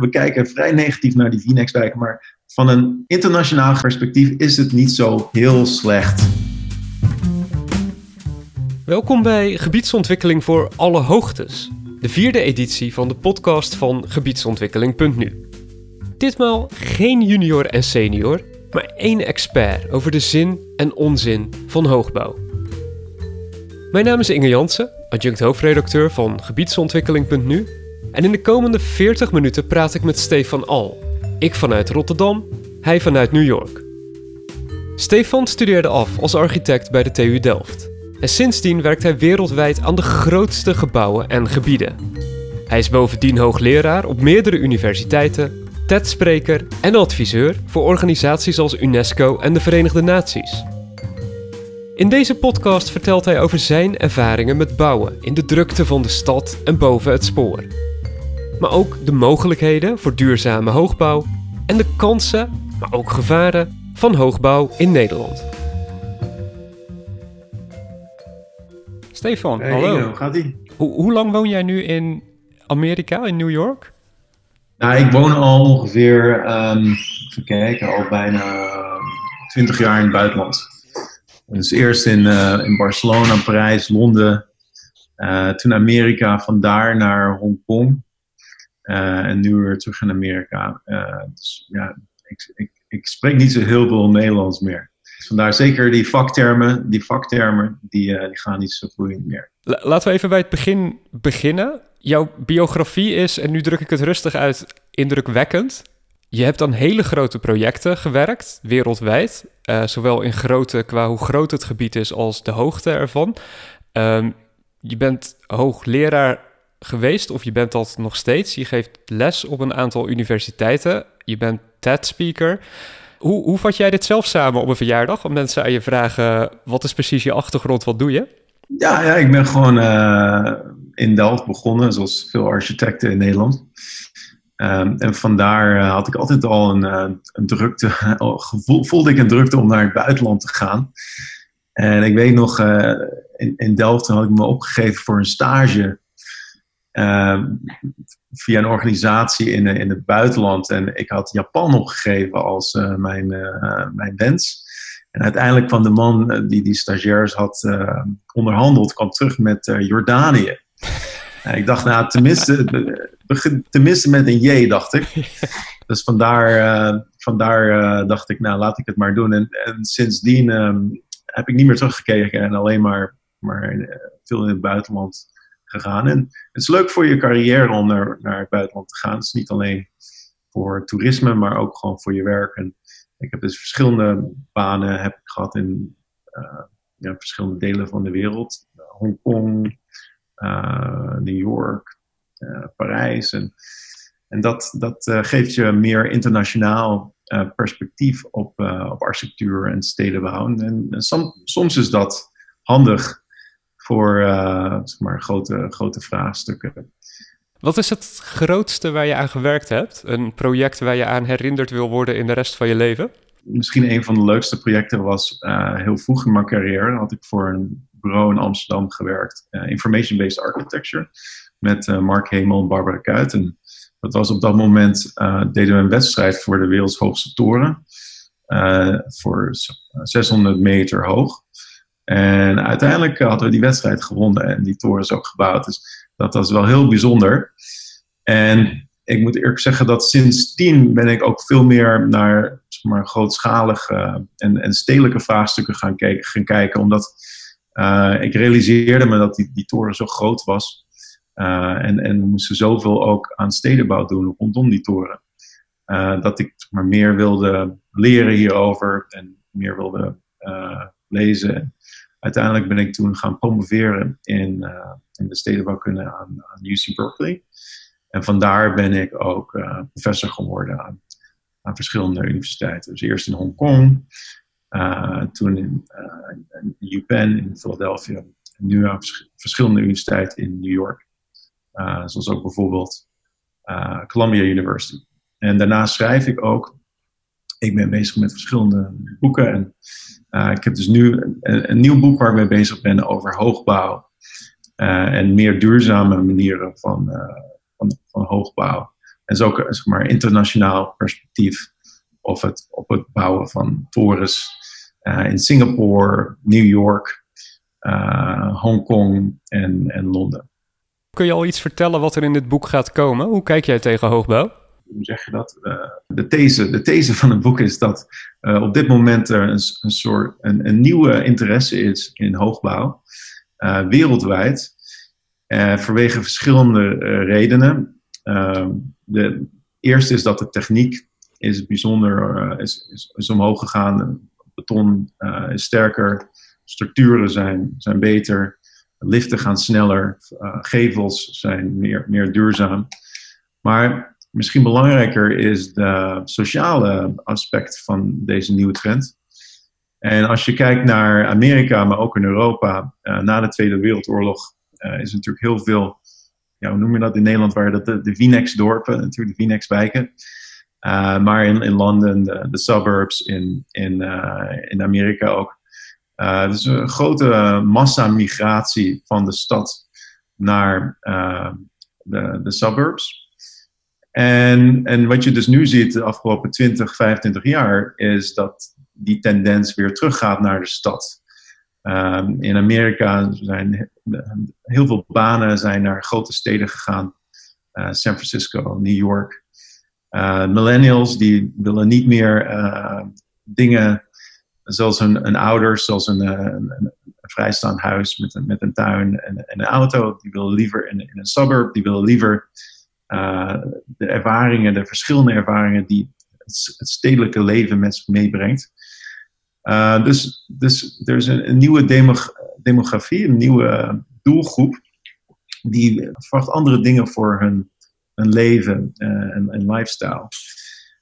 We kijken vrij negatief naar die VNex-wijken, maar van een internationaal perspectief is het niet zo heel slecht. Welkom bij Gebiedsontwikkeling voor alle hoogtes, de vierde editie van de podcast van gebiedsontwikkeling.nu. Ditmaal geen junior en senior, maar één expert over de zin en onzin van hoogbouw. Mijn naam is Inge Jansen, adjunct hoofdredacteur van gebiedsontwikkeling.nu en in de komende 40 minuten praat ik met Stefan Al. Ik vanuit Rotterdam, hij vanuit New York. Stefan studeerde af als architect bij de TU Delft. En sindsdien werkt hij wereldwijd aan de grootste gebouwen en gebieden. Hij is bovendien hoogleraar op meerdere universiteiten, TED-spreker en adviseur voor organisaties als UNESCO en de Verenigde Naties. In deze podcast vertelt hij over zijn ervaringen met bouwen in de drukte van de stad en boven het spoor maar ook de mogelijkheden voor duurzame hoogbouw en de kansen, maar ook gevaren van hoogbouw in Nederland. Stefan, hallo. hoe gaat ie? hoe lang woon jij nu in Amerika, in New York? Nou, ik woon al ongeveer, um, even kijken, al bijna 20 jaar in het buitenland. Dus eerst in, uh, in Barcelona, Parijs, Londen, uh, toen Amerika, vandaar naar Hongkong. Eh, en nu weer terug in Amerika. Uh, dus ja, ik, ik, ik, spreek niet zo heel veel Nederlands meer. Dus vandaar zeker die vaktermen, die vaktermen, die, uh, die gaan niet zo vloeiend meer. Laten we even bij het begin beginnen. Jouw biografie is, en nu druk ik het rustig uit, indrukwekkend. Je hebt aan hele grote projecten gewerkt, wereldwijd. zowel in grootte qua hoe groot het gebied is als de hoogte ervan. Um, je bent hoogleraar geweest of je bent dat nog steeds. Je geeft les op een aantal universiteiten. Je bent TED-speaker. Hoe, hoe vat jij dit zelf samen op een verjaardag? Want mensen aan je vragen, wat is precies je achtergrond, wat doe je? Ja, ja ik ben gewoon uh, in Delft begonnen, zoals veel architecten in Nederland. Um, en vandaar uh, had ik altijd al een, uh, een drukte, voelde ik een drukte om naar het buitenland te gaan. En ik weet nog, in Delft had ik me opgegeven voor een stage Ehm, via een organisatie in, in het buitenland. En ik had Japan opgegeven als uh, mijn, uh, mijn wens. En uiteindelijk kwam de man die die stagiairs had onderhandeld, kwam terug met Jordanië. ik dacht, nou, tenminste, tenminste met een J, dacht ik. Dus vandaar, vandaar dacht ik, nou, laat ik het maar doen. En, en sindsdien um, heb ik niet meer teruggekeken en alleen maar, maar veel in het buitenland En het is leuk voor je carrière om naar, naar het buitenland te gaan. Het is niet alleen voor toerisme, maar ook gewoon voor je werk. En ik heb dus verschillende banen heb ik gehad in uh, ja, verschillende delen van de wereld. Hongkong, uh, New York, Parijs. En, en dat, dat geeft je meer internationaal perspectief op, op architectuur en stedenbouw. En, en soms is dat handig voor uh, zeg maar, grote, grote vraagstukken. Wat is het grootste waar je aan gewerkt hebt? Een project waar je aan herinnerd wil worden in de rest van je leven? Misschien een van de leukste projecten was uh, heel vroeg in mijn carrière. had ik voor een bureau in Amsterdam gewerkt. Uh, Information-based architecture. Met Mark Hemel en Barbara Kuit. En dat was op dat moment, deden we een wedstrijd voor de werelds hoogste toren. voor 600 meter hoog. En uiteindelijk hadden we die wedstrijd gewonnen en die toren is ook gebouwd. Dus dat was wel heel bijzonder. En ik moet eerlijk zeggen dat sindsdien ben ik ook veel meer naar zeg maar, grootschalige en, en stedelijke vraagstukken gaan, kijken, gaan kijken. Omdat uh, ik realiseerde me dat die, die toren zo groot was. Uh, en, en we moesten zoveel ook aan stedenbouw doen rondom die toren. Dat ik maar, meer wilde leren hierover en meer wilde lezen uiteindelijk ben ik toen gaan promoveren in, uh, in de stedenbouwkunde aan, aan UC Berkeley. En vandaar ben ik ook uh, professor geworden aan, aan, verschillende universiteiten. Dus eerst in Hongkong, uh, toen in, in UPenn in Philadelphia, en nu aan verschillende universiteiten in New York. zoals ook bijvoorbeeld Columbia University. En daarna schrijf ik ook. Ik ben bezig met verschillende boeken en uh, ik heb dus nu een, nieuw boek waar ik mee bezig ben over hoogbouw uh, en meer duurzame manieren van, uh, van, van, hoogbouw. En zo zeg maar, internationaal perspectief. Of het op het bouwen van torens in Singapore, New York, Hongkong en, en Londen. Kun je al iets vertellen wat er in dit boek gaat komen? Hoe kijk jij tegen hoogbouw? Hoe zeg je dat? Uh, de, these, de these van het boek is dat uh, op dit moment er een, een soort een, een, nieuwe interesse is in hoogbouw, uh, wereldwijd, vanwege verschillende redenen. Ehm, de eerste is dat de techniek is bijzonder is, is, is omhoog gegaan. Beton is sterker, structuren zijn, zijn beter. Liften gaan sneller, gevels zijn meer, meer duurzaam. Maar misschien belangrijker is de sociale aspect van deze nieuwe trend. En als je kijkt naar Amerika, maar ook in Europa, uh, na de Tweede Wereldoorlog uh, is natuurlijk heel veel, ja, hoe noem je dat in Nederland, waren dat de, de Vinex-dorpen, natuurlijk de Vinex-wijken. Uh, maar in, in Londen, de, suburbs, in, in, in Amerika ook. Dus een grote massamigratie van de stad naar de, de suburbs. En, en wat je dus nu ziet de afgelopen 20, 25 jaar, is dat die tendens weer teruggaat naar de stad. Um, in Amerika zijn heel veel banen zijn naar grote steden gegaan. Uh, San Francisco, New York. millennials die willen niet meer dingen zoals een, een ouders, zoals eh, een, vrijstaand huis met een, met een tuin en, en een auto, die willen liever in, in een suburb, die willen liever uh, de ervaringen, de verschillende ervaringen die het, stedelijke leven met zich meebrengt. Uh, dus, dus er is een, nieuwe demog demografie, een nieuwe doelgroep, die verwacht andere dingen voor hun, hun leven en, lifestyle.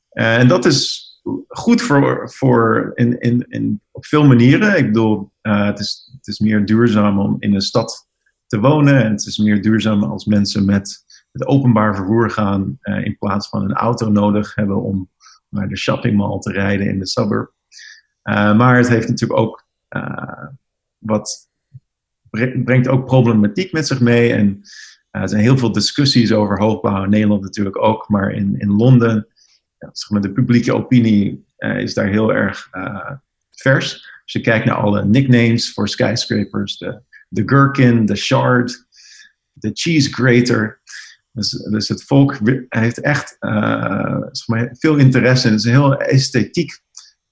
en dat is goed voor, voor in, in, in, op veel manieren. Ik bedoel, het, is, het is meer duurzaam om in een stad te wonen. En het is meer duurzaam als mensen met het openbaar vervoer gaan. Uh, in plaats van een auto nodig hebben om naar de shoppingmall te rijden in de suburb. Uh, maar het heeft natuurlijk ook wat brengt ook problematiek met zich mee. En er zijn heel veel discussies over hoogbouw in Nederland natuurlijk ook. Maar in, in Londen maar, de publieke opinie is daar heel erg vers. Als je kijkt naar alle nicknames voor skyscrapers, de, de Gherkin, de Shard, de Cheese Grater. Dus, dus het volk heeft echt uh, zeg maar, veel interesse het is een heel esthetiek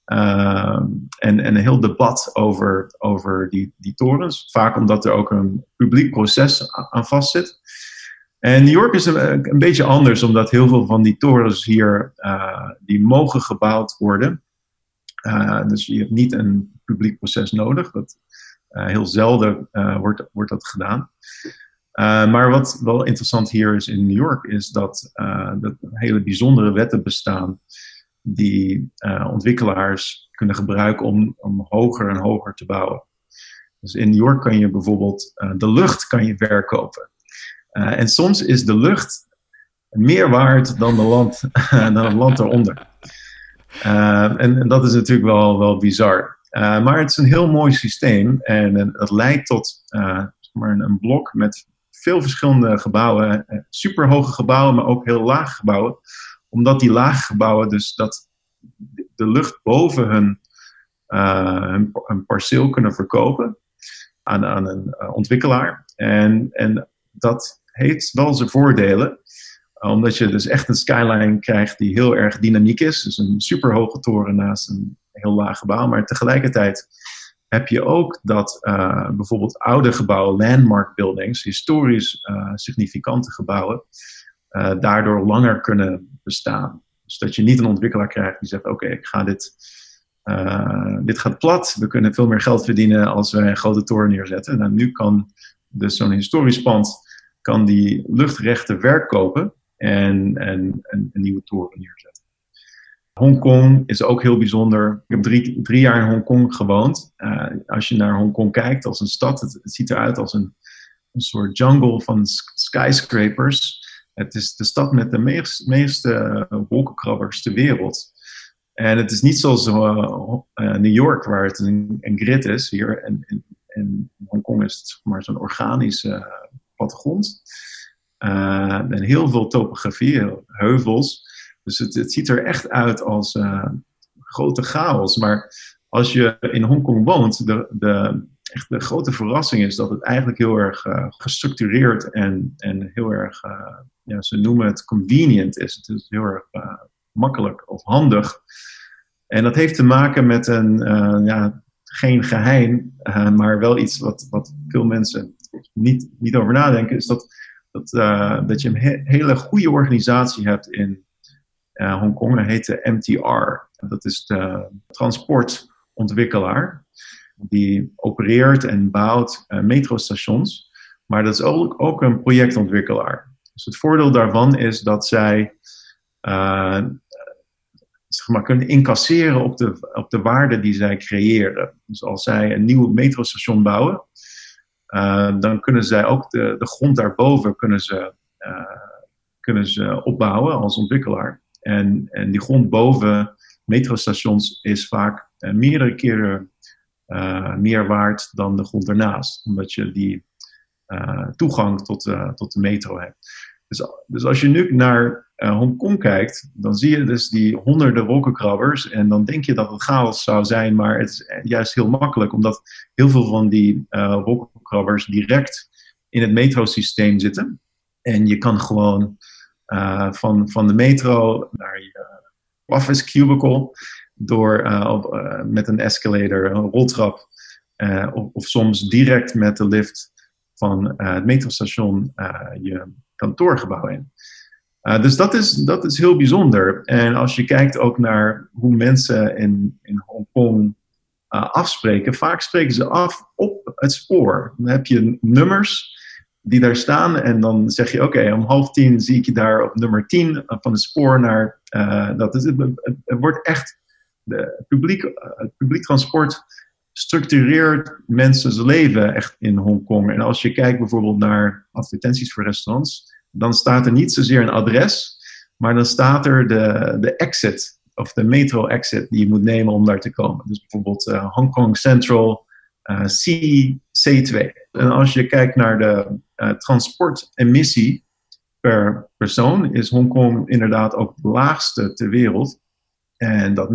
en, en een heel debat over, over die, die torens. Vaak omdat er ook een publiek proces aan vastzit. En New York is een, een, beetje anders, omdat heel veel van die torens hier, uh, die mogen gebouwd worden. Dus je hebt niet een publiek proces nodig. Dat, heel zelden wordt, wordt dat gedaan. Maar wat wel interessant hier is in New York, is dat, dat hele bijzondere wetten bestaan die ontwikkelaars kunnen gebruiken om, om hoger en hoger te bouwen. Dus in New York kan je bijvoorbeeld de lucht kan je verkopen. Uh, en soms is de lucht meer waard dan, de land, dan het land eronder. Uh, en, en, dat is natuurlijk wel, wel bizar. Uh, maar het is een heel mooi systeem en, en het leidt tot maar een, een, blok met veel verschillende gebouwen, superhoge gebouwen, maar ook heel lage gebouwen. Omdat die lage gebouwen dus dat de lucht boven hun, hun, hun perceel kunnen verkopen aan, aan een ontwikkelaar. En, en dat heeft wel zijn voordelen. Omdat je dus echt een skyline krijgt die heel erg dynamiek is. Dus een superhoge toren naast een heel laag gebouw. Maar tegelijkertijd heb je ook dat uh, bijvoorbeeld oude gebouwen, landmark buildings, historisch uh, significante gebouwen, uh, daardoor langer kunnen bestaan. Dus dat je niet een ontwikkelaar krijgt die zegt: Oké, ik ga dit. dit gaat plat, we kunnen veel meer geld verdienen als we een grote toren neerzetten. Nou, nu kan dus zo'n historisch pand kan die luchtrechten verkopen en, en, en een nieuwe toren neerzetten. Hongkong is ook heel bijzonder. Ik heb drie, drie jaar in Hongkong gewoond. Uh, als je naar Hongkong kijkt als een stad, het, het ziet eruit als een, een soort jungle van skyscrapers. Het is de stad met de meest, meeste wolkenkrabbers ter wereld. En het is niet zoals uh, New York, waar het een, een grid is. Hier in, in Hongkong is het maar zo'n organische plattegrond. en heel veel topografie, heuvels. Dus het, ziet er echt uit als grote chaos. Maar als je in Hongkong woont, de, de, echt de grote verrassing is dat het eigenlijk heel erg gestructureerd en, en heel erg, ja, ze noemen het convenient is. Het is heel erg makkelijk of handig. En dat heeft te maken met een, ja, geen geheim, maar wel iets wat, wat veel mensen niet, niet over nadenken, is dat, dat, dat je een hele goede organisatie hebt in uh. Dat heet de MTR. Dat is de transportontwikkelaar. Die opereert en bouwt metrostations. Maar dat is ook, ook een projectontwikkelaar. Dus het voordeel daarvan is dat zij zeg maar, kunnen incasseren op de, op de waarde die zij creëren. Dus als zij een nieuw metrostation bouwen, dan kunnen zij ook de, de grond daarboven kunnen ze, kunnen ze opbouwen als ontwikkelaar. En, en die grond boven metrostations is vaak uh, meerdere keren meer waard dan de grond ernaast. Omdat je die toegang tot, tot de metro hebt. Dus, dus als je nu naar Hongkong kijkt, dan zie je dus die honderden wolkenkrabbers. En dan denk je dat het chaos zou zijn, maar het is juist heel makkelijk, omdat heel veel van die wolkenkrabbers direct in het metrosysteem zitten. En je kan gewoon van, van de metro naar je office cubicle door op, met een escalator, een roltrap, of, of, soms direct met de lift van het metrostation je kantoorgebouw in. Dus dat is, dat is heel bijzonder. En als je kijkt ook naar hoe mensen in, in Hongkong uh, afspreken, vaak spreken ze af op het spoor. Dan heb je nummers die daar staan en dan zeg je: Oké, om half tien zie ik je daar op nummer tien van het spoor naar. Uh, dat is, het, het, wordt echt. De publiek, het publiek transport structureert mensen's leven echt in Hongkong. En als je kijkt bijvoorbeeld naar advertenties voor restaurants dan staat er niet zozeer een adres, maar dan staat er de, de exit of de metro exit die je moet nemen om daar te komen. Dus bijvoorbeeld uh, Hong Kong Central uh, C, C2. En als je kijkt naar de transportemissie per persoon, is Hongkong inderdaad ook de laagste ter wereld. En dat 90%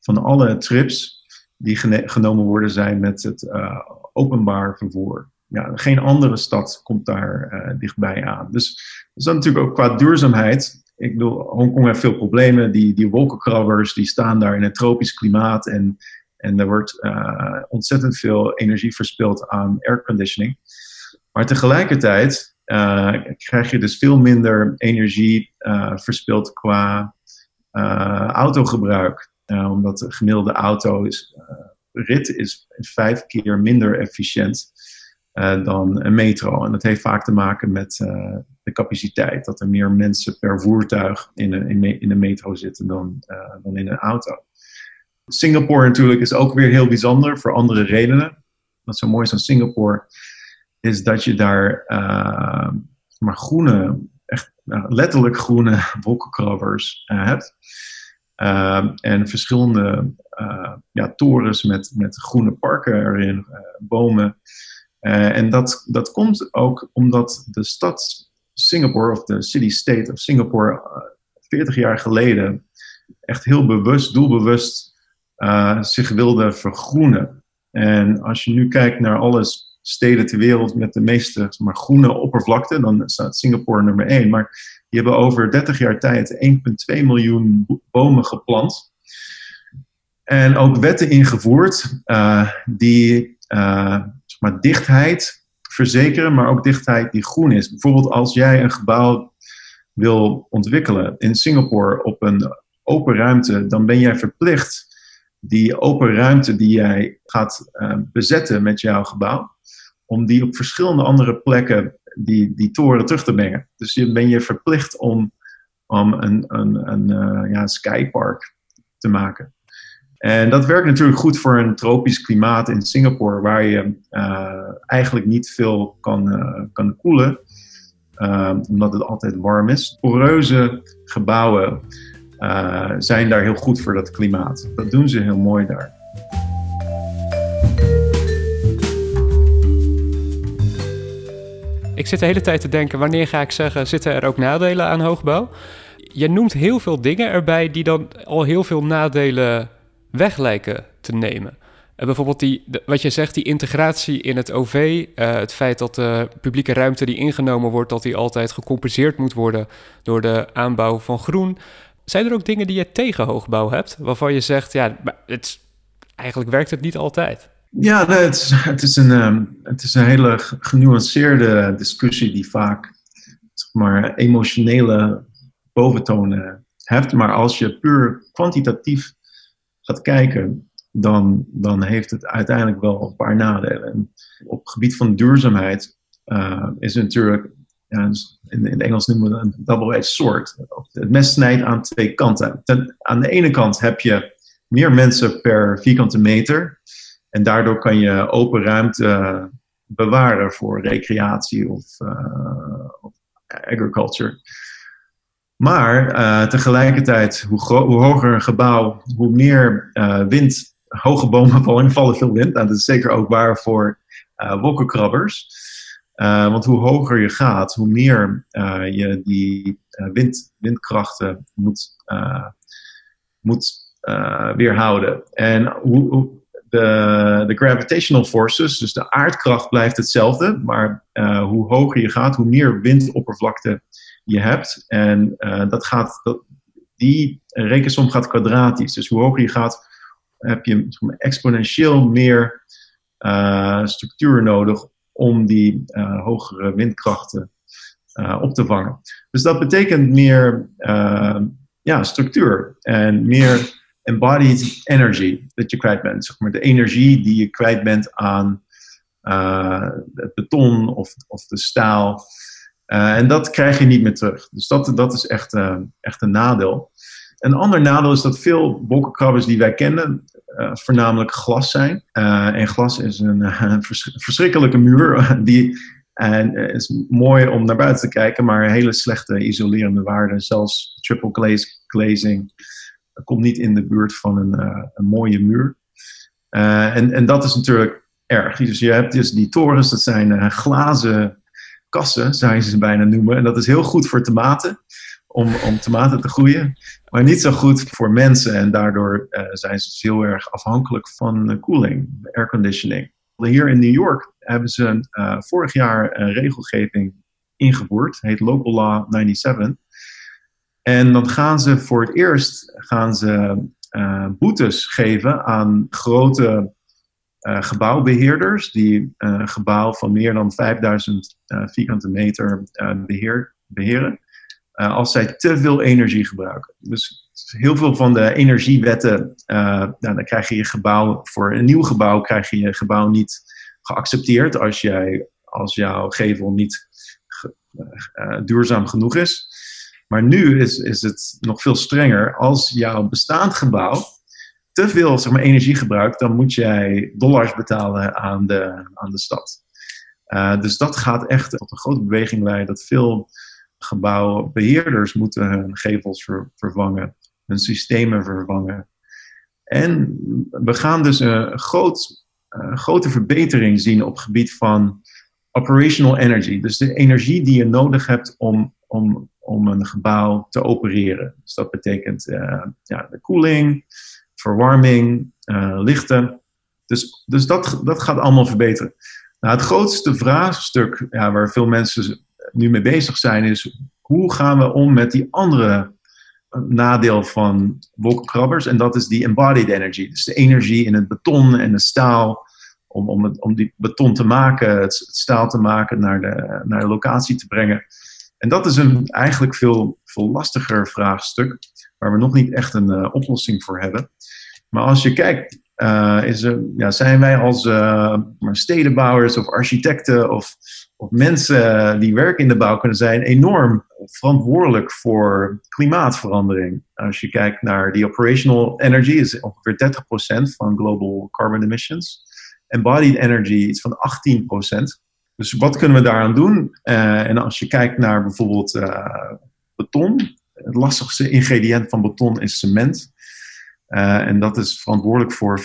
van alle trips die genomen worden zijn met het openbaar vervoer ja, geen andere stad komt daar uh, dichtbij aan. Dus, dus dat natuurlijk ook qua duurzaamheid. Ik bedoel, Hongkong heeft veel problemen. Die, die wolkenkrabbers die staan daar in een tropisch klimaat. En, en er wordt ontzettend veel energie verspild aan airconditioning. Maar tegelijkertijd uh, krijg je dus veel minder energie verspild qua autogebruik. omdat de gemiddelde auto is, rit is vijf keer minder efficiënt dan een metro. En dat heeft vaak te maken met de capaciteit. Dat er meer mensen per voertuig in een, in, metro zitten dan, dan in een auto. Singapore natuurlijk is ook weer heel bijzonder voor andere redenen. Wat zo mooi is aan Singapore is dat je daar maar groene, echt nou, letterlijk groene wolkenkrabbers hebt. en verschillende ja, torens met, met groene parken erin, bomen. En dat, dat komt ook omdat de stad Singapore, of de city-state of Singapore, uh, eh, 40 jaar geleden echt heel bewust, doelbewust zich wilde vergroenen. En als je nu kijkt naar alle steden ter wereld met de meeste maar, groene oppervlakte, dan staat Singapore nummer 1. Maar die hebben over 30 jaar tijd 1,2 miljoen bomen geplant. En ook wetten ingevoerd die maar dichtheid verzekeren, maar ook dichtheid die groen is. Bijvoorbeeld als jij een gebouw wil ontwikkelen in Singapore op een open ruimte, dan ben jij verplicht die open ruimte die jij gaat uh, bezetten met jouw gebouw, om die op verschillende andere plekken die, die toren terug te brengen. Dus je ben je verplicht om, om een, een, een uh, ja, skypark te maken. En dat werkt natuurlijk goed voor een tropisch klimaat in Singapore, waar je uh, eigenlijk niet veel kan, uh, kan koelen, omdat het altijd warm is. Poreuze gebouwen zijn daar heel goed voor dat klimaat. Dat doen ze heel mooi daar. Ik zit de hele tijd te denken, wanneer ga ik zeggen, zitten er ook nadelen aan hoogbouw? Je noemt heel veel dingen erbij die dan al heel veel nadelen weg lijken te nemen. Uh, bijvoorbeeld die, wat je zegt, die integratie in het OV, uh, het feit dat de publieke ruimte die ingenomen wordt, dat die altijd gecompenseerd moet worden door de aanbouw van groen. Zijn er ook dingen die je tegen hoogbouw hebt, waarvan je zegt, ja, het, eigenlijk werkt het niet altijd? Ja, het, is, het, is een, um, het is een hele genuanceerde discussie die vaak zeg maar, emotionele boventonen hebt. Maar als je puur kwantitatief gaat kijken, dan, dan heeft het uiteindelijk wel een paar nadelen. En op het gebied van duurzaamheid uh, is het natuurlijk, dus in, in het Engels noemen we het een double-edged sword. Het mes snijdt aan twee kanten. Ten, aan de ene kant heb je meer mensen per vierkante meter. En daardoor kan je open ruimte bewaren voor recreatie of, uh, of agriculture. Maar uh, tegelijkertijd, hoe, hoger een gebouw, hoe meer wind, hoge bomen vallen, vallen veel wind. Nou, dat is zeker ook waar voor uh, wolkenkrabbers. want hoe hoger je gaat, hoe meer je die wind, windkrachten moet, moet weerhouden. En hoe de, de, gravitational forces, dus de aardkracht blijft hetzelfde, maar hoe hoger je gaat, hoe meer windoppervlakte je hebt. En uh, dat gaat, dat, die rekensom gaat kwadratisch. Dus hoe hoger je gaat, heb je exponentieel meer uh, structuur nodig om die hogere windkrachten op te vangen. Dus dat betekent meer ja, structuur en meer embodied energy dat je kwijt bent. Zeg maar de energie die je kwijt bent aan het beton of, of de staal. Uh, en dat krijg je niet meer terug. Dus dat, dat is echt, uh, echt een nadeel. Een ander nadeel is dat veel wolkenkrabbers die wij kennen, voornamelijk glas zijn. en glas is een, verschrikkelijke muur. Die, en is mooi om naar buiten te kijken, maar hele slechte isolerende waarden. Zelfs triple glazing komt niet in de buurt van een, een mooie muur. en, en dat is natuurlijk erg. Dus je hebt dus die torens, dat zijn glazen kassen, zou je ze bijna noemen. En dat is heel goed voor tomaten, om, om tomaten te groeien. Maar niet zo goed voor mensen. En daardoor zijn ze dus heel erg afhankelijk van uh, koeling, airconditioning. Hier in New York hebben ze vorig jaar een regelgeving ingevoerd. heet Local Law 97. En dan gaan ze voor het eerst gaan ze, boetes geven aan grote uh, gebouwbeheerders die een gebouw van meer dan 5000 uh, eh, vierkante meter beheer, beheren, als zij te veel energie gebruiken. Dus heel veel van de energiewetten, nou, dan krijg je je gebouw, voor een nieuw gebouw krijg je je gebouw niet geaccepteerd als, jij, als jouw gevel niet duurzaam genoeg is. Maar nu is, is het nog veel strenger. Als jouw bestaand gebouw te veel zeg maar, energie gebruikt, dan moet jij dollars betalen aan de, aan de stad. Uh, dus dat gaat echt tot een grote beweging leiden dat veel gebouwbeheerders moeten hun gevels ver, vervangen, hun systemen vervangen. En we gaan dus een groot, uh, grote verbetering zien op het gebied van operational energy. Dus de energie die je nodig hebt om, om, om een gebouw te opereren. Dus dat betekent uh, ja, de koeling, verwarming, uh, lichten. Dus, dus dat, dat gaat allemaal verbeteren. Nou, het grootste vraagstuk ja, waar veel mensen nu mee bezig zijn, is hoe gaan we om met die andere eh, nadeel van wolkenkrabbers? En dat is die embodied energy. Dus de energie in het beton en de staal. Om, om, het, om die beton te maken, het staal te maken, naar de, naar de locatie te brengen. En dat is een eigenlijk veel, veel lastiger vraagstuk, waar we nog niet echt een uh, oplossing voor hebben. Maar als je kijkt, uh, is ja, zijn wij als uh, stedenbouwers of architecten of, of mensen die werken in de bouw kunnen zijn enorm verantwoordelijk voor klimaatverandering. Als je kijkt naar die operational energy, is ongeveer 30% van global carbon emissions. Embodied energy is van 18%. Dus wat kunnen we daaraan doen? Uh, en als je kijkt naar bijvoorbeeld beton, het lastigste ingrediënt van beton is cement. Uh, en dat is verantwoordelijk voor 4%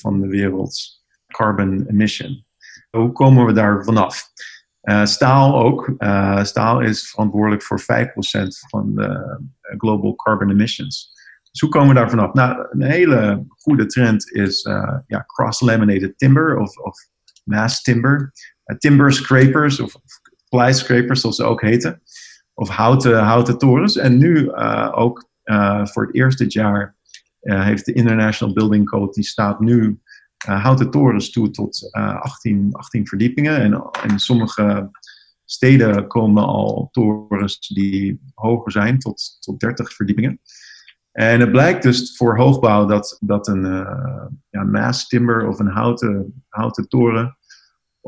van de werelds carbon emission. Hoe komen we daar vanaf? staal ook. staal is verantwoordelijk voor 5% van de global carbon emissions. Dus hoe komen we daar vanaf? Nou, een hele goede trend is ja, cross-laminated timber of, of mass timber. Timber scrapers of, of zoals ze ook heten. Of houten, houten torens. En nu ook voor het eerst dit jaar heeft de International Building Code, die staat nu houten torens toe tot 18, eh, 18 verdiepingen. En in sommige steden komen al torens die hoger zijn, tot, tot 30 verdiepingen. En het blijkt dus voor hoogbouw dat, dat een uh, ja, of een houten, houten toren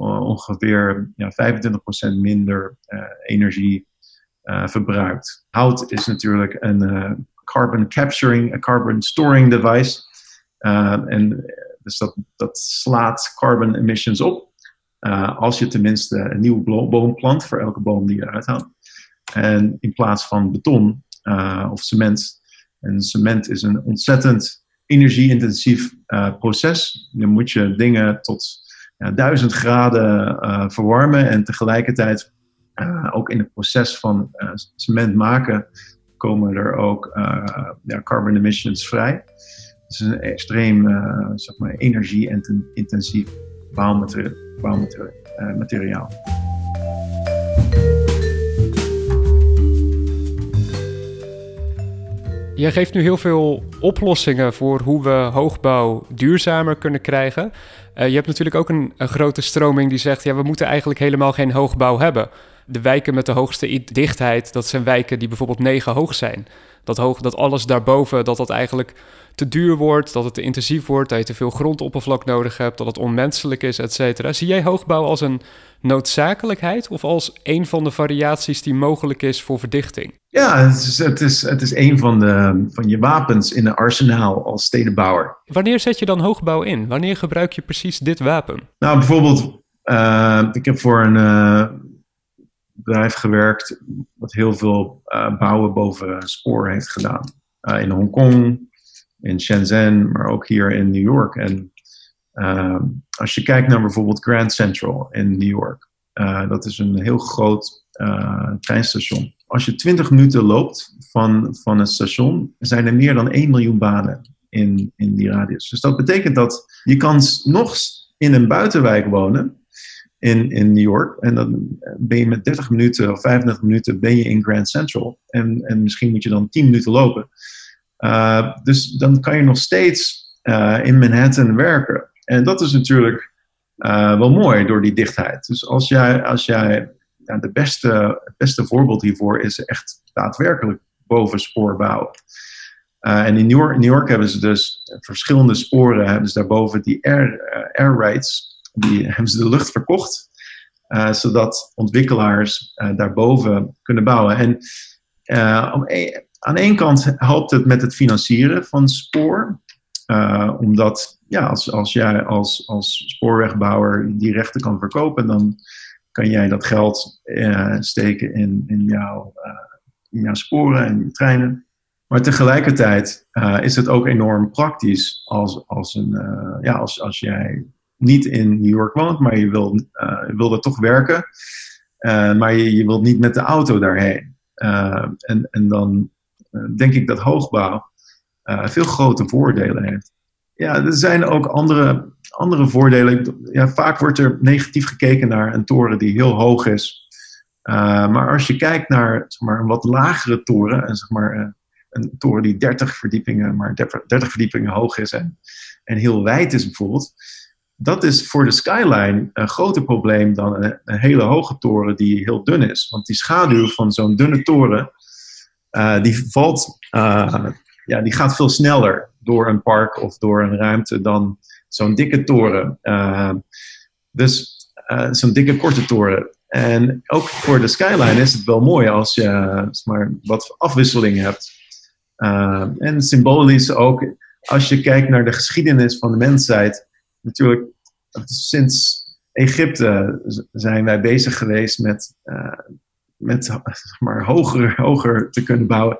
ongeveer ja, 25% minder energie verbruikt. Hout is natuurlijk een carbon capturing, een carbon storing device. en dus dat, dat slaat carbon emissions op. Als je tenminste een nieuwe boom plant voor elke boom die je eruit haalt. En in plaats van beton of cement. En cement is een ontzettend energie-intensief proces. Dan moet je dingen tot ja, 1000 graden verwarmen en tegelijkertijd ook in het proces van cement maken komen er ook ja, carbon emissions vrij. Het is een extreem zeg maar, energie-intensief bouwmateriaal. bouwmateriaal. Jij geeft nu heel veel oplossingen voor hoe we hoogbouw duurzamer kunnen krijgen. Uh, je hebt natuurlijk ook een, een, grote stroming die zegt: ja, we moeten eigenlijk helemaal geen hoogbouw hebben. De wijken met de hoogste dichtheid, dat zijn wijken die bijvoorbeeld negen hoog zijn. Dat, hoog, dat alles daarboven, dat dat eigenlijk te duur wordt, dat het te intensief wordt, dat je te veel grondoppervlak nodig hebt, dat het onmenselijk is, et cetera. Zie jij hoogbouw als een noodzakelijkheid of als een van de variaties die mogelijk is voor verdichting? Ja, het is, het is, het is een van, de, van je wapens in een arsenaal als stedenbouwer. Wanneer zet je dan hoogbouw in? Wanneer gebruik je precies dit wapen? Nou, bijvoorbeeld, uh, ik heb voor een uh, bedrijf gewerkt wat heel veel uh, bouwen boven spoor heeft gedaan. in Hongkong, in Shenzhen, maar ook hier in New York. En uh, als je kijkt naar bijvoorbeeld Grand Central in New York, uh, dat is een heel groot uh, treinstation. Als je 20 minuten loopt van, van het station, zijn er meer dan 1 miljoen banen in, in die radius. Dus dat betekent dat je kan nog in een buitenwijk wonen in, in New York. En dan ben je met 30 minuten of 35 minuten ben je in Grand Central. En, en misschien moet je dan 10 minuten lopen. Uh, dus dan kan je nog steeds uh, in Manhattan werken. En dat is natuurlijk wel mooi door die dichtheid. Dus als jij, als jij de beste, het beste voorbeeld hiervoor is echt daadwerkelijk boven spoor bouwen. en in New York, New York, hebben ze dus verschillende sporen, hebben ze daarboven die air, air rights, die hebben ze de lucht verkocht. zodat ontwikkelaars daarboven kunnen bouwen. En om, e- aan de ene kant helpt het met het financieren van spoor. Omdat ja, als, als jij als, als spoorwegbouwer die rechten kan verkopen, dan kan jij dat geld steken in, in, jouw, jouw sporen en je treinen. Maar tegelijkertijd is het ook enorm praktisch als, als, een, ja, als, als jij niet in New York woont, maar je wil, je wil er toch werken. maar je, je wilt niet met de auto daarheen. en, en dan eh, denk ik dat hoogbouw eh, veel grote voordelen heeft. Ja, er zijn ook andere, andere voordelen. Ja, vaak wordt er negatief gekeken naar een toren die heel hoog is. Maar als je kijkt naar zeg maar, een wat lagere toren, en zeg maar, een toren die 30 verdiepingen, maar 30, verdiepingen hoog is en, en heel wijd is bijvoorbeeld, dat is voor de skyline een groter probleem dan een, hele hoge toren die heel dun is. Want die schaduw van zo'n dunne toren uh, die valt, uh, ja, die gaat veel sneller door een park of door een ruimte dan zo'n dikke toren. Uh, dus zo'n dikke korte toren. En ook voor de skyline is het wel mooi als je maar, wat afwisseling hebt. en symbolisch ook, als je kijkt naar de geschiedenis van de mensheid. Natuurlijk, sinds Egypte zijn wij bezig geweest met met maar, hoger, hoger te kunnen bouwen.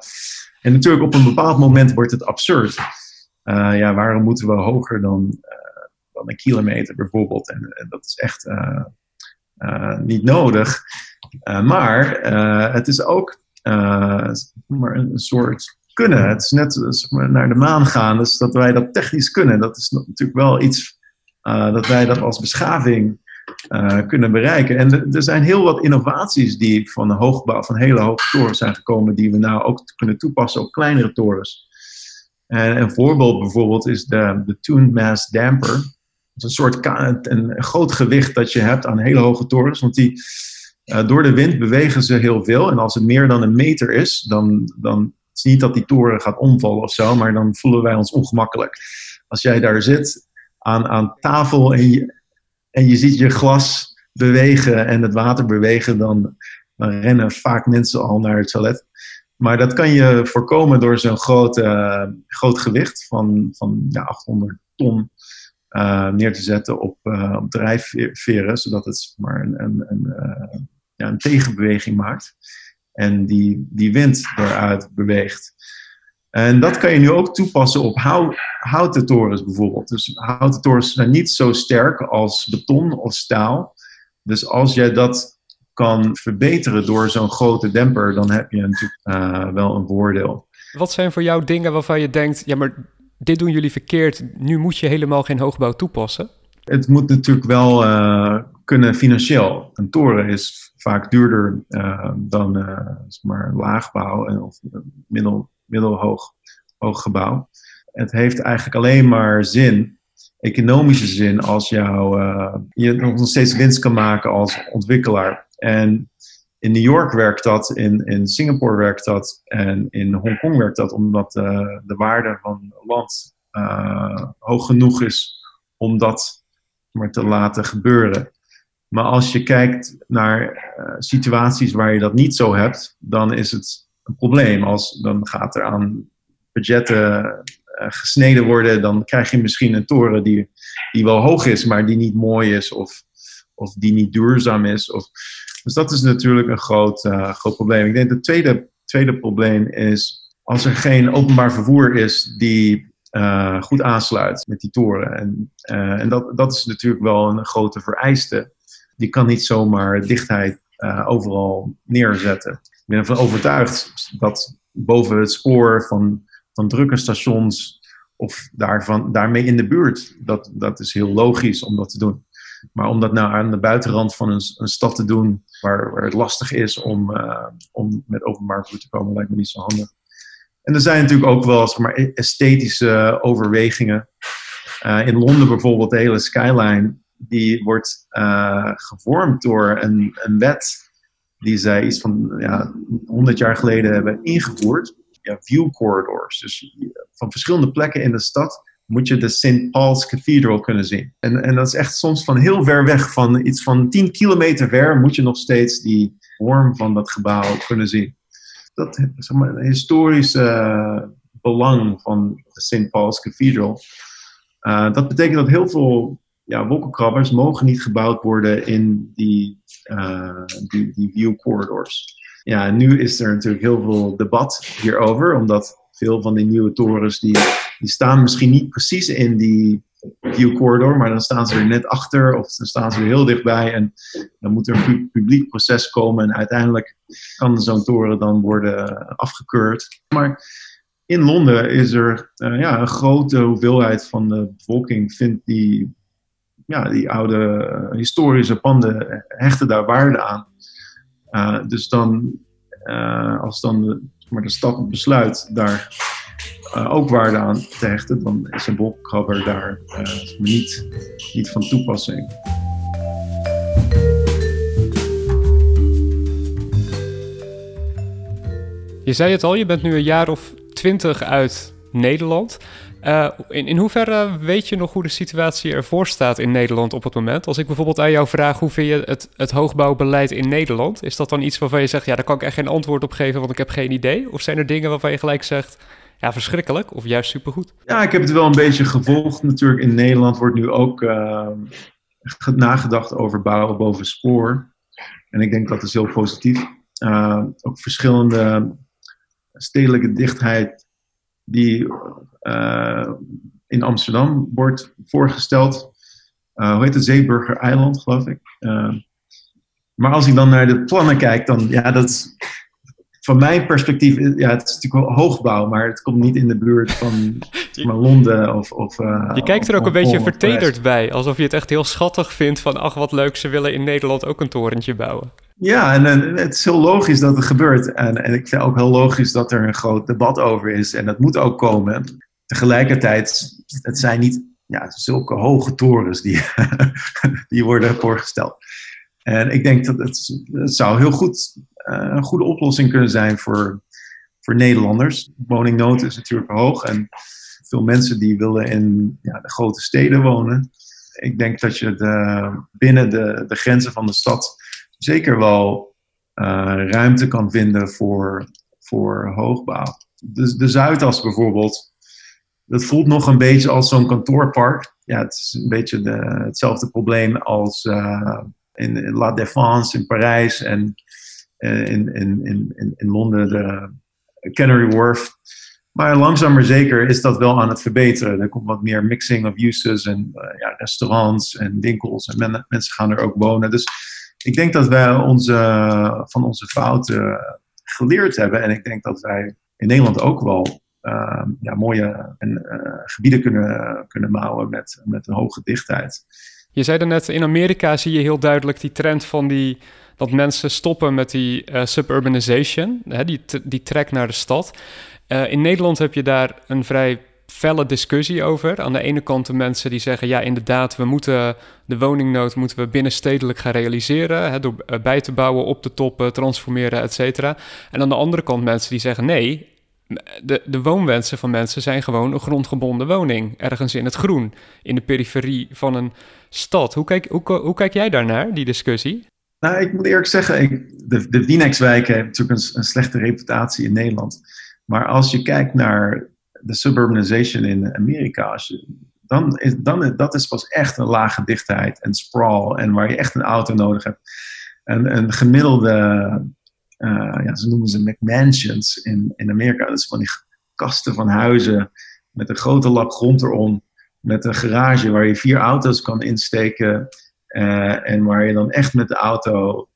En natuurlijk op een bepaald moment wordt het absurd. Uh, ja, waarom moeten we hoger dan, uh, dan een kilometer bijvoorbeeld? En, dat is echt, niet nodig. maar het is ook maar een soort kunnen. Het is net naar de maan gaan, dus dat wij dat technisch kunnen. Dat is natuurlijk wel iets dat wij dat als beschaving uh, kunnen bereiken. En er zijn heel wat innovaties die van, hoogbouw, van hele hoge torens zijn gekomen, die we nou ook kunnen toepassen op kleinere torens. En een voorbeeld bijvoorbeeld is de, Tuned Mass Damper. Dat is een soort een, groot gewicht dat je hebt aan hele hoge torens, want die, uh, door de wind bewegen ze heel veel. En als het meer dan een meter is, dan, dan is niet dat die toren gaat omvallen of zo, maar dan voelen wij ons ongemakkelijk. Als jij daar zit aan, aan tafel en je, en je ziet je glas bewegen en het water bewegen, dan, rennen vaak mensen al naar het toilet. Maar dat kan je voorkomen door zo'n groot, uh, groot gewicht van, van ja, 800 ton uh, neer te zetten op, uh, op drijfveren, zodat het maar een, een, een, ja, een tegenbeweging maakt. En die, die wind eruit beweegt. En dat kan je nu ook toepassen op houten torens bijvoorbeeld. Dus houten torens zijn niet zo sterk als beton of staal. Dus als jij dat kan verbeteren door zo'n grote demper, dan heb je natuurlijk uh, wel een voordeel. Wat zijn voor jou dingen waarvan je denkt, ja maar dit doen jullie verkeerd, nu moet je helemaal geen hoogbouw toepassen? Het moet natuurlijk wel uh, kunnen financieel. Een toren is vaak duurder uh, dan zeg maar laagbouw of middel, middelhoog hoog gebouw. Het heeft eigenlijk alleen maar zin, economische zin, als jou, uh, je nog steeds winst kan maken als ontwikkelaar. En in New York werkt dat, in, in Singapore werkt dat en in Hongkong werkt dat, omdat uh, de waarde van land uh, hoog genoeg is om dat maar te laten gebeuren. Maar als je kijkt naar situaties waar je dat niet zo hebt, dan is het probleem. Als, dan gaat er aan budgetten uh, gesneden worden, dan krijg je misschien een toren die, die wel hoog is, maar die niet mooi is of, of die niet duurzaam is. Of, dus dat is natuurlijk een groot, uh, groot probleem. Ik denk het tweede, tweede probleem is als er geen openbaar vervoer is die uh, goed aansluit met die toren. En, en dat, dat is natuurlijk wel een grote vereiste. Die kan niet zomaar dichtheid overal neerzetten. Ben ervan overtuigd dat boven het spoor van, van drukke stations of daarvan, daarmee in de buurt, dat, dat is heel logisch om dat te doen. Maar om dat nou aan de buitenrand van een, een stad te doen, waar, het lastig is om, uh, om met openbaar vervoer te komen, lijkt me niet zo handig. En er zijn natuurlijk ook wel zeg maar, esthetische overwegingen. Uh, in Londen bijvoorbeeld, de hele skyline, die wordt uh, gevormd door een, een wet die zij iets van ja, 100 jaar geleden hebben ingevoerd. Ja, view corridors. Dus van verschillende plekken in de stad moet je de St. Paul's Cathedral kunnen zien. En, en dat is echt soms van heel ver weg, van iets van 10 kilometer ver, moet je nog steeds die vorm van dat gebouw kunnen zien. Dat zeg maar, een historische uh, belang van de St. Paul's Cathedral. Uh, dat betekent dat heel veel ja, wolkenkrabbers mogen niet gebouwd worden in die, uh, die, view corridors. Ja, nu is er natuurlijk heel veel debat hierover, omdat veel van die nieuwe torens die, die staan misschien niet precies in die view corridor, maar dan staan ze er net achter of dan staan ze er heel dichtbij en dan moet er een publiek proces komen en uiteindelijk kan zo'n toren dan worden afgekeurd. Maar in Londen is er uh, ja, een grote hoeveelheid van de bevolking vindt die ja, die oude eh, historische panden hechten daar waarde aan. Uh, dus dan, uh, als dan de, maar de stad besluit daar ook waarde aan te hechten, dan is een wolkenkrabber daar niet, niet van toepassing. Je zei het al, je bent nu een jaar of twintig uit Nederland. Uh, in, in hoeverre weet je nog hoe de situatie ervoor staat in Nederland op het moment? Als ik bijvoorbeeld aan jou vraag hoe vind je het, het hoogbouwbeleid in Nederland, is dat dan iets waarvan je zegt, ja, daar kan ik echt geen antwoord op geven, want ik heb geen idee? Of zijn er dingen waarvan je gelijk zegt, ja, verschrikkelijk of juist supergoed? Ja, ik heb het wel een beetje gevolgd. Natuurlijk, in Nederland wordt nu ook uh, nagedacht over bouwen boven spoor. En ik denk dat is heel positief. Uh, ook verschillende stedelijke dichtheid die uh, in Amsterdam wordt voorgesteld. Uh, hoe heet het? Zeeburger Eiland, geloof ik. Uh, maar als ik dan naar de plannen kijk, dan ja, dat is, van mijn perspectief, ja, het is natuurlijk wel hoogbouw, maar het komt niet in de buurt van maar Londen of. of je kijkt er ook een beetje vertederd bij, alsof je het echt heel schattig vindt van, ach wat leuk, ze willen in Nederland ook een torentje bouwen. Ja, en, het is heel logisch dat het gebeurt. En, en ik vind ook heel logisch dat er een groot debat over is. En dat moet ook komen. Tegelijkertijd, het zijn niet ja, zulke hoge torens die, die worden voorgesteld. En ik denk dat het, het zou heel goed uh, een goede oplossing kunnen zijn voor, voor Nederlanders. Woningnood is natuurlijk hoog en veel mensen die willen in ja, de grote steden wonen. Ik denk dat je de, binnen de, de grenzen van de stad zeker wel uh, ruimte kan vinden voor, voor hoogbouw. De, de Zuidas bijvoorbeeld, dat voelt nog een beetje als zo'n kantoorpark. Ja, het is een beetje de, hetzelfde probleem als uh, in, La Défense in Parijs en uh, in, in, in, in Londen de Canary Wharf. Maar langzaam maar zeker is dat wel aan het verbeteren. Er komt wat meer mixing of uses en ja, restaurants en winkels en men, mensen gaan er ook wonen. Dus ik denk dat wij onze, van onze fouten geleerd hebben. En ik denk dat wij in Nederland ook wel uh, ja, mooie uh, gebieden kunnen, kunnen bouwen met, met een hoge dichtheid. Je zei net, in Amerika zie je heel duidelijk die trend van die, dat mensen stoppen met die uh, suburbanization, hè, die, die trek naar de stad. in Nederland heb je daar een vrij felle discussie over. Aan de ene kant de mensen die zeggen, ja inderdaad, we moeten de woningnood moeten we binnenstedelijk gaan realiseren, hè, door eh, bij te bouwen, op te toppen, transformeren, et cetera. En aan de andere kant mensen die zeggen, nee, de, de woonwensen van mensen zijn gewoon een grondgebonden woning, ergens in het groen, in de periferie van een stad. Hoe kijk, hoe, hoe kijk jij daarnaar, die discussie? Nou, ik moet eerlijk zeggen, ik, de, de Winex-wijken hebben natuurlijk een, een slechte reputatie in Nederland. Maar als je kijkt naar de suburbanization in Amerika, dan is, dan, dat is pas echt een lage dichtheid en sprawl en waar je echt een auto nodig hebt. En een gemiddelde, uh, ja, ze noemen ze McMansions in, in Amerika, dat is van die kasten van huizen met een grote lap grond erom, met een garage waar je vier auto's kan insteken uh, en waar je dan echt met de auto,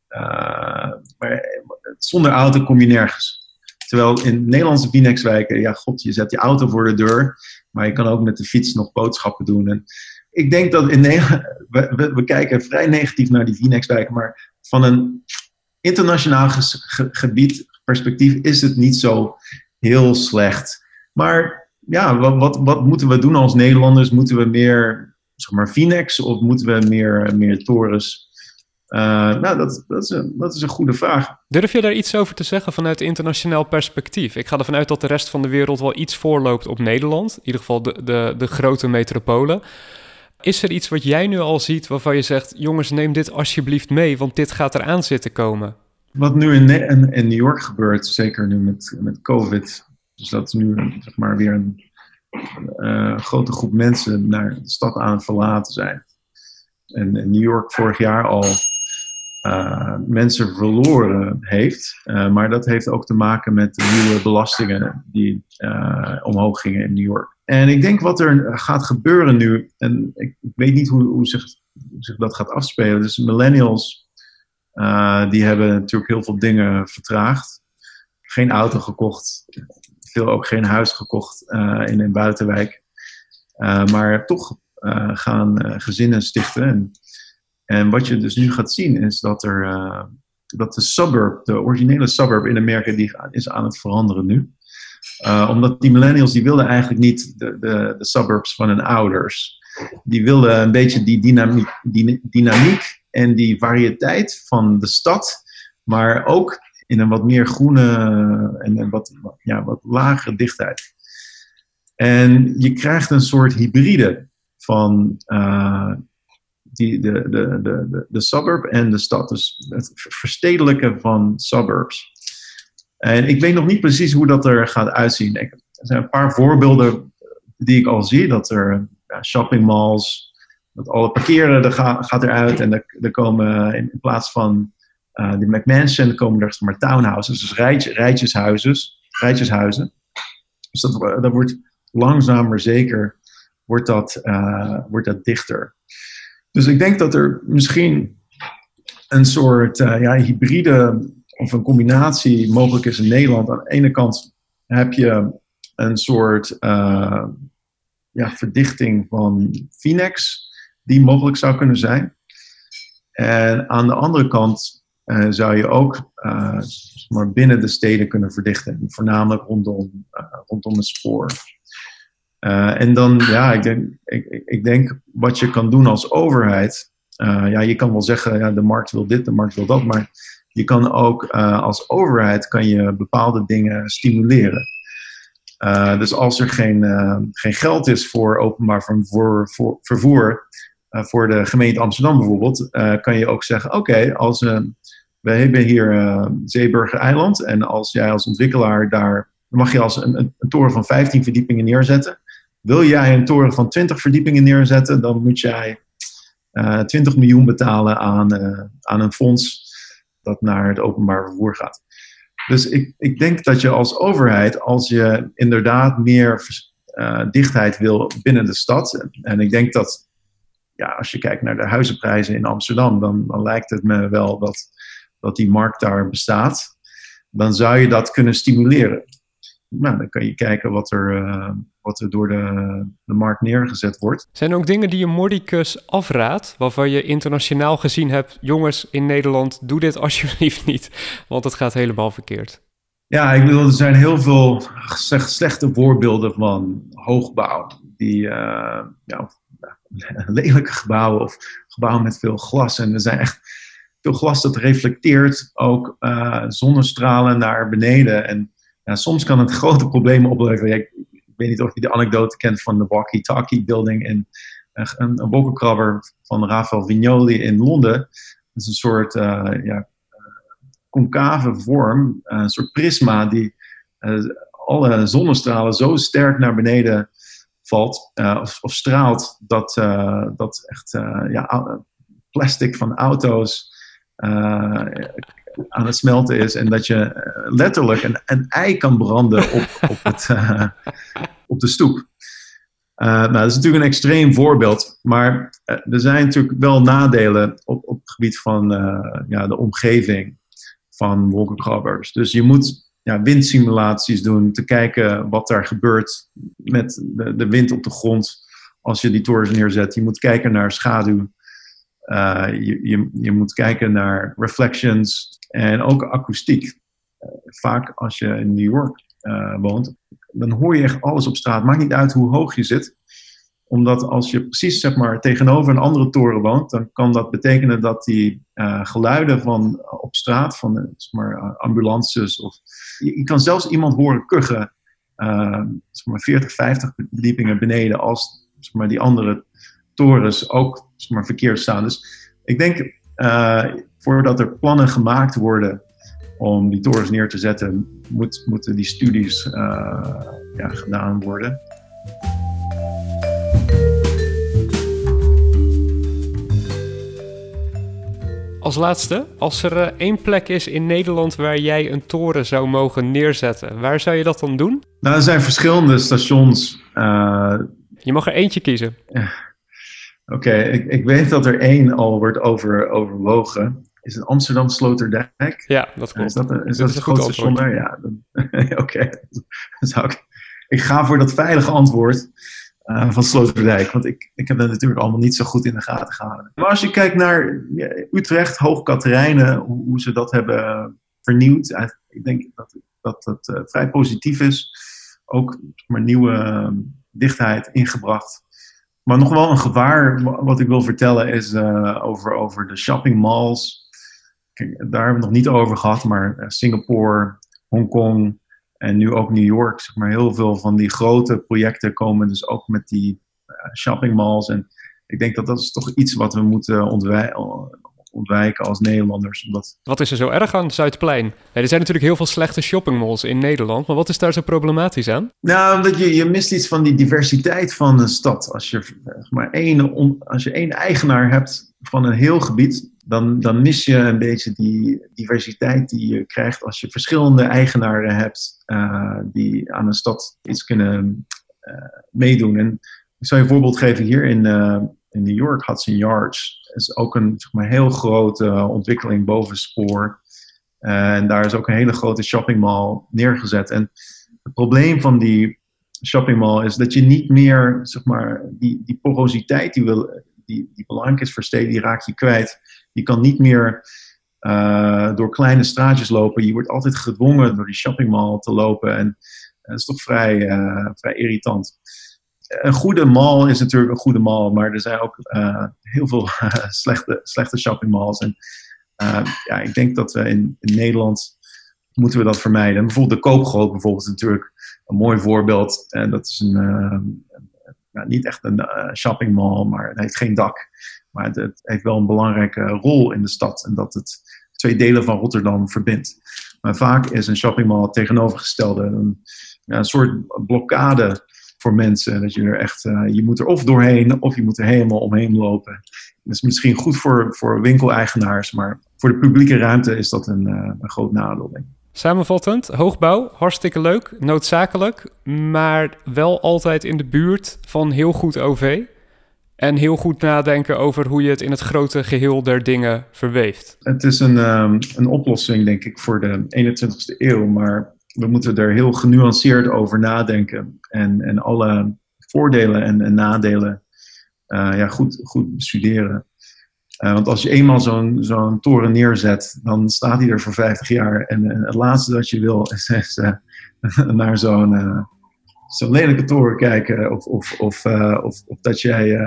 maar, zonder auto kom je nergens. Terwijl in Nederlandse Vinex-wijken, ja god, je zet je auto voor de deur, maar je kan ook met de fiets nog boodschappen doen. En ik denk dat in we, kijken vrij negatief naar die Vinex-wijken, maar van een internationaal gebied perspectief is het niet zo heel slecht. Maar ja, wat, wat, moeten we doen als Nederlanders? Moeten we meer, zeg maar, Vinex of moeten we meer, meer torens? Uh, nou, dat, dat, is een, dat is een goede vraag. Durf je daar iets over te zeggen vanuit internationaal perspectief? Ik ga ervan uit dat de rest van de wereld wel iets voorloopt op Nederland. In ieder geval de, de, de grote metropolen. Is er iets wat jij nu al ziet waarvan je zegt: jongens, neem dit alsjeblieft mee, want dit gaat eraan zitten komen? Wat nu in, in, in New York gebeurt, zeker nu met, met COVID, dus dat nu zeg maar, weer een uh, grote groep mensen naar de stad aan verlaten zijn. En in New York vorig jaar al uh, mensen verloren heeft. Uh, maar dat heeft ook te maken met de nieuwe belastingen die uh, omhoog gingen in New York. En ik denk wat er gaat gebeuren nu, en ik, ik weet niet hoe, hoe, zich, dat gaat afspelen. Dus millennials, die hebben natuurlijk heel veel dingen vertraagd. Geen auto gekocht, veel ook geen huis gekocht in een buitenwijk. maar toch gaan gezinnen stichten. En, en wat je dus nu gaat zien is dat, er, uh, dat de suburb, de originele suburb in Amerika, die is aan het veranderen nu. Uh, omdat die millennials, die wilden eigenlijk niet de, de, de, suburbs van hun ouders. Die wilden een beetje die dynamiek, die dynamiek en die variëteit van de stad, maar ook in een wat meer groene en een wat, ja, wat lagere dichtheid. En je krijgt een soort hybride van uh, die, de, de, de, de, suburb en de stad. Dus het verstedelijken van suburbs. En ik weet nog niet precies hoe dat er gaat uitzien. er zijn een paar voorbeelden die ik al zie. Dat er ja, shoppingmalls, dat alle parkeren er gaat, eruit. En er, komen in, plaats van uh, die McMansion komen er maar townhouses. Dus rijtje, rijtjeshuizen. rijtjeshuizen. Dus dat, dat wordt langzaam maar zeker wordt dat, uh, wordt dat dichter. Dus ik denk dat er misschien een soort ja, hybride of een combinatie mogelijk is in Nederland. Aan de ene kant heb je een soort ja, verdichting van Finex die mogelijk zou kunnen zijn. En aan de andere kant uh, zou je ook maar binnen de steden kunnen verdichten, voornamelijk rondom, rondom het spoor. En dan, ja, ik denk, ik, ik denk wat je kan doen als overheid. ja, je kan wel zeggen, ja, de markt wil dit, de markt wil dat, maar je kan ook als overheid kan je bepaalde dingen stimuleren. dus als er geen, geen geld is voor openbaar vervoer, voor, vervoer eh, voor de gemeente Amsterdam bijvoorbeeld, eh, kan je ook zeggen: Oké, als we hebben hier uh, Zeeburger Eiland en als jij als ontwikkelaar daar, mag je als een, een, toren van 15 verdiepingen neerzetten. Wil jij een toren van 20 verdiepingen neerzetten, dan moet jij 20 miljoen betalen aan, aan een fonds dat naar het openbaar vervoer gaat. Dus ik, ik denk dat je als overheid, als je inderdaad meer dichtheid wil binnen de stad, en ik denk dat ja, als je kijkt naar de huizenprijzen in Amsterdam, dan, lijkt het me wel dat, dat die markt daar bestaat. Dan zou je dat kunnen stimuleren. Nou, dan kan je kijken wat er, uh, wat er door de, de markt neergezet wordt. Zijn er ook dingen die je Mordicus afraadt, waarvan je internationaal gezien hebt, jongens in Nederland, doe dit alsjeblieft niet, want het gaat helemaal verkeerd? Ja, ik bedoel, er zijn heel veel slechte voorbeelden van hoogbouw, die uh, ja, lelijke gebouwen of gebouwen met veel glas. En er zijn echt veel glas dat reflecteert ook uh, zonnestralen naar beneden. En ja, soms kan het grote problemen opleveren. Ik, weet niet of je de anekdote kent van de Walkie-Talkie Building in uh, een, een wolkenkrabber van Rafael Vignoli in Londen. Dat is een soort uh, ja, concave vorm, een soort prisma die alle zonnestralen zo sterk naar beneden valt uh, of, of, straalt, dat, dat echt ja, plastic van auto's aan het smelten is. En dat je letterlijk een, een ei kan branden op, op, het, op de stoep. nou, dat is natuurlijk een extreem voorbeeld, maar er zijn natuurlijk wel nadelen op, op het gebied van ja, de omgeving van wolkenkrabbers. Dus je moet ja, windsimulaties doen, te kijken wat daar gebeurt met de, de, wind op de grond als je die torens neerzet. Je moet kijken naar schaduw. Je, je, je, moet kijken naar reflections en ook akoestiek. Uh, vaak als je in New York uh, woont, dan hoor je echt alles op straat. Maakt niet uit hoe hoog je zit omdat als je precies zeg maar, tegenover een andere toren woont, dan kan dat betekenen dat die uh, geluiden van op straat, van zeg maar, ambulances of je, kan zelfs iemand horen kuchen, zeg maar 40, 50 verdiepingen beneden, als zeg maar, die andere torens ook zeg maar, verkeerd staan. Dus ik denk, voordat er plannen gemaakt worden om die torens neer te zetten, moet, moeten die studies uh, ja, gedaan worden. Als laatste, als er uh, één plek is in Nederland waar jij een toren zou mogen neerzetten, waar zou je dat dan doen? Nou, er zijn verschillende stations. Uh, je mag er eentje kiezen. Oké, ik, ik, weet dat er één al wordt over, overwogen. Is het Amsterdam Sloterdijk? Ja, dat klopt. Is dat, een, is dat, het grootste station daar? Ja, oké. Okay. Ik, ik ga voor dat veilige antwoord. Uh, van Sloterdijk. Want ik, ik heb dat natuurlijk allemaal niet zo goed in de gaten gehouden. Maar als je kijkt naar Utrecht, Hoogkaterijnen, hoe, hoe, ze dat hebben vernieuwd. Ik denk dat dat, dat uh, vrij positief is. Ook maar nieuwe uh, dichtheid ingebracht. Maar nog wel een gevaar, wat ik wil vertellen, is uh, over, over de shopping malls. Kijk, daar hebben we het nog niet over gehad, maar Singapore, Hongkong, en nu ook New York, zeg maar, heel veel van die grote projecten komen dus ook met die uh, shopping malls. En ik denk dat dat is toch iets wat we moeten ontwijken als Nederlanders. Omdat... Wat is er zo erg aan Zuidplein? er zijn natuurlijk heel veel slechte shoppingmalls in Nederland, maar wat is daar zo problematisch aan? Nou, omdat je, je mist iets van die diversiteit van een stad. Als je, maar één, als je één eigenaar hebt van een heel gebied, dan, dan mis je een beetje die diversiteit die je krijgt als je verschillende eigenaren hebt uh, die aan een stad iets kunnen uh, meedoen. En ik zal je een voorbeeld geven hier in, uh, in New York, Hudson Yards, is ook een zeg maar, heel grote ontwikkeling boven spoor. En daar is ook een hele grote shoppingmall neergezet. En het probleem van die shoppingmall is dat je niet meer, zeg maar, die, die porositeit die, wil, die, die belangrijk is voor steden, die raak je kwijt. Je kan niet meer uh, door kleine straatjes lopen. Je wordt altijd gedwongen door die shoppingmall te lopen. En dat is toch vrij, uh, vrij irritant. Een goede mall is natuurlijk een goede mall, maar er zijn ook heel veel slechte, slechte shoppingmalls. En ja, ik denk dat we in, in, Nederland moeten we dat vermijden. bijvoorbeeld de Koopgroot bijvoorbeeld is natuurlijk een mooi voorbeeld. En dat is een, nou, niet echt een shoppingmall, maar het heeft geen dak. Maar het, heeft wel een belangrijke rol in de stad. En dat het twee delen van Rotterdam verbindt. Maar vaak is een shoppingmall tegenovergestelde. Een, ja, een soort blokkade voor mensen. Dat je er echt, uh, je moet er of doorheen of je moet er helemaal omheen lopen. Dat is misschien goed voor, voor winkeleigenaars, maar voor de publieke ruimte is dat een, uh, een groot nadeel. Samenvattend, hoogbouw, hartstikke leuk, noodzakelijk, maar wel altijd in de buurt van heel goed OV. En heel goed nadenken over hoe je het in het grote geheel der dingen verweeft. Het is een, um, een oplossing, denk ik, voor de 21ste eeuw. Maar we moeten er heel genuanceerd over nadenken. En, en alle voordelen en, en nadelen uh, ja, goed, goed bestuderen. Uh, want als je eenmaal zo'n zo'n toren neerzet, dan staat hij er voor 50 jaar. En, en het laatste dat je wil is, is uh, naar zo'n zo'n lelijke toren kijken. Of, of, of, of, of, dat jij,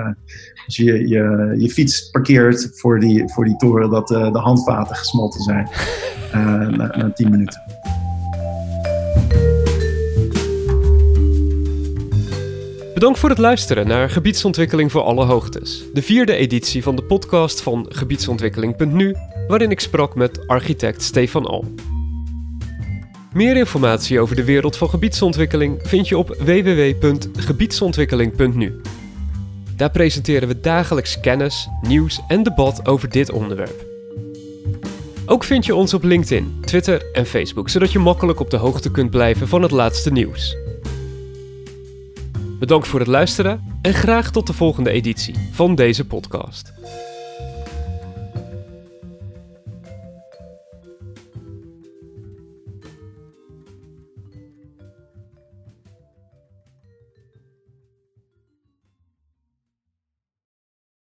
als je, je je fiets parkeert voor die, voor die toren, dat de handvaten gesmolten zijn na, na 10 minuten. Bedankt voor het luisteren naar Gebiedsontwikkeling voor alle hoogtes. De vierde editie van de podcast van gebiedsontwikkeling.nu, waarin ik sprak met architect Stefan Al. Meer informatie over de wereld van gebiedsontwikkeling vind je op www.gebiedsontwikkeling.nu. Daar presenteren we dagelijks kennis, nieuws en debat over dit onderwerp. Ook vind je ons op LinkedIn, Twitter en Facebook, zodat je makkelijk op de hoogte kunt blijven van het laatste nieuws. Bedankt voor het luisteren en graag tot de volgende editie van deze podcast.